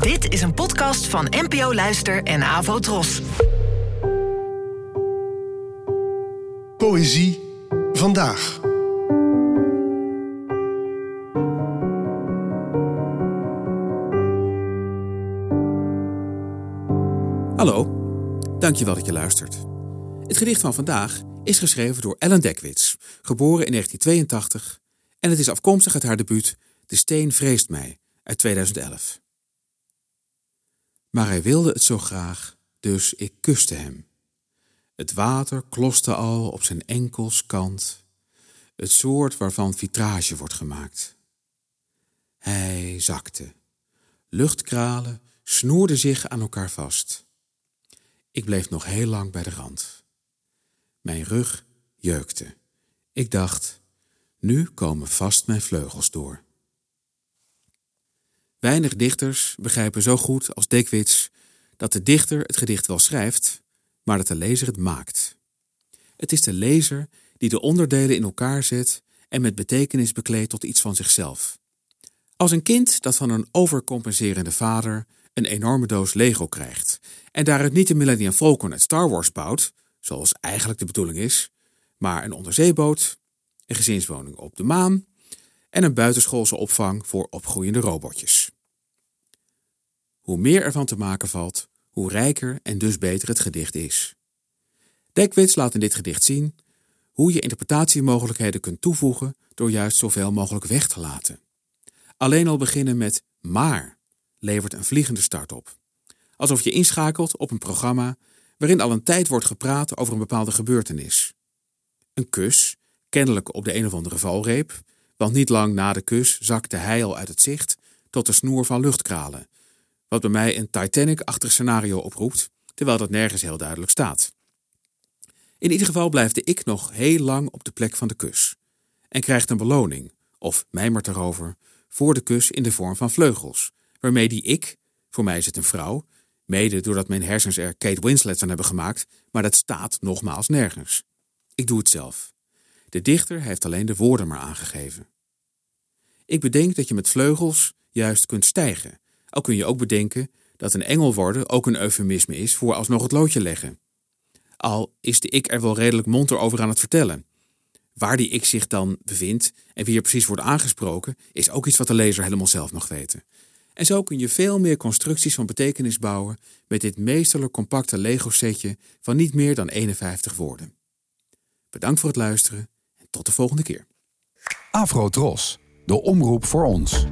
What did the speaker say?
Dit is een podcast van NPO Luister en Avo Tros. Poëzie vandaag. Hallo, dankjewel dat je luistert. Het gedicht van vandaag is geschreven door Ellen Dekwits, geboren in 1982 en het is afkomstig uit haar debuut De Steen vreest mij uit 2011. Maar hij wilde het zo graag, dus ik kuste hem. Het water kloste al op zijn enkels kant, het soort waarvan vitrage wordt gemaakt. Hij zakte. Luchtkralen snoerden zich aan elkaar vast. Ik bleef nog heel lang bij de rand. Mijn rug jeukte. Ik dacht, nu komen vast mijn vleugels door. Weinig dichters begrijpen zo goed als Dekwits dat de dichter het gedicht wel schrijft, maar dat de lezer het maakt. Het is de lezer die de onderdelen in elkaar zet en met betekenis bekleedt tot iets van zichzelf. Als een kind dat van een overcompenserende vader een enorme doos Lego krijgt en daaruit niet de Millennium Falcon uit Star Wars bouwt, zoals eigenlijk de bedoeling is, maar een onderzeeboot, een gezinswoning op de maan en een buitenschoolse opvang voor opgroeiende robotjes. Hoe meer ervan te maken valt, hoe rijker en dus beter het gedicht is. Dekwits laat in dit gedicht zien hoe je interpretatiemogelijkheden kunt toevoegen door juist zoveel mogelijk weg te laten. Alleen al beginnen met maar levert een vliegende start op. Alsof je inschakelt op een programma waarin al een tijd wordt gepraat over een bepaalde gebeurtenis. Een kus, kennelijk op de een of andere valreep, want niet lang na de kus zakte hij al uit het zicht tot de snoer van luchtkralen, wat bij mij een Titanic-achtig scenario oproept, terwijl dat nergens heel duidelijk staat. In ieder geval blijft de ik nog heel lang op de plek van de kus en krijgt een beloning, of mijmert erover, voor de kus in de vorm van vleugels, waarmee die ik, voor mij is het een vrouw, mede doordat mijn hersens er Kate Winslet van hebben gemaakt, maar dat staat nogmaals nergens. Ik doe het zelf. De dichter heeft alleen de woorden maar aangegeven. Ik bedenk dat je met vleugels juist kunt stijgen. Al kun je ook bedenken dat een engel worden ook een eufemisme is voor alsnog het loodje leggen. Al is de ik er wel redelijk monter over aan het vertellen. Waar die ik zich dan bevindt en wie er precies wordt aangesproken, is ook iets wat de lezer helemaal zelf mag weten. En zo kun je veel meer constructies van betekenis bouwen met dit meesterlijk compacte Lego-setje van niet meer dan 51 woorden. Bedankt voor het luisteren en tot de volgende keer. Afro Tros, de omroep voor ons.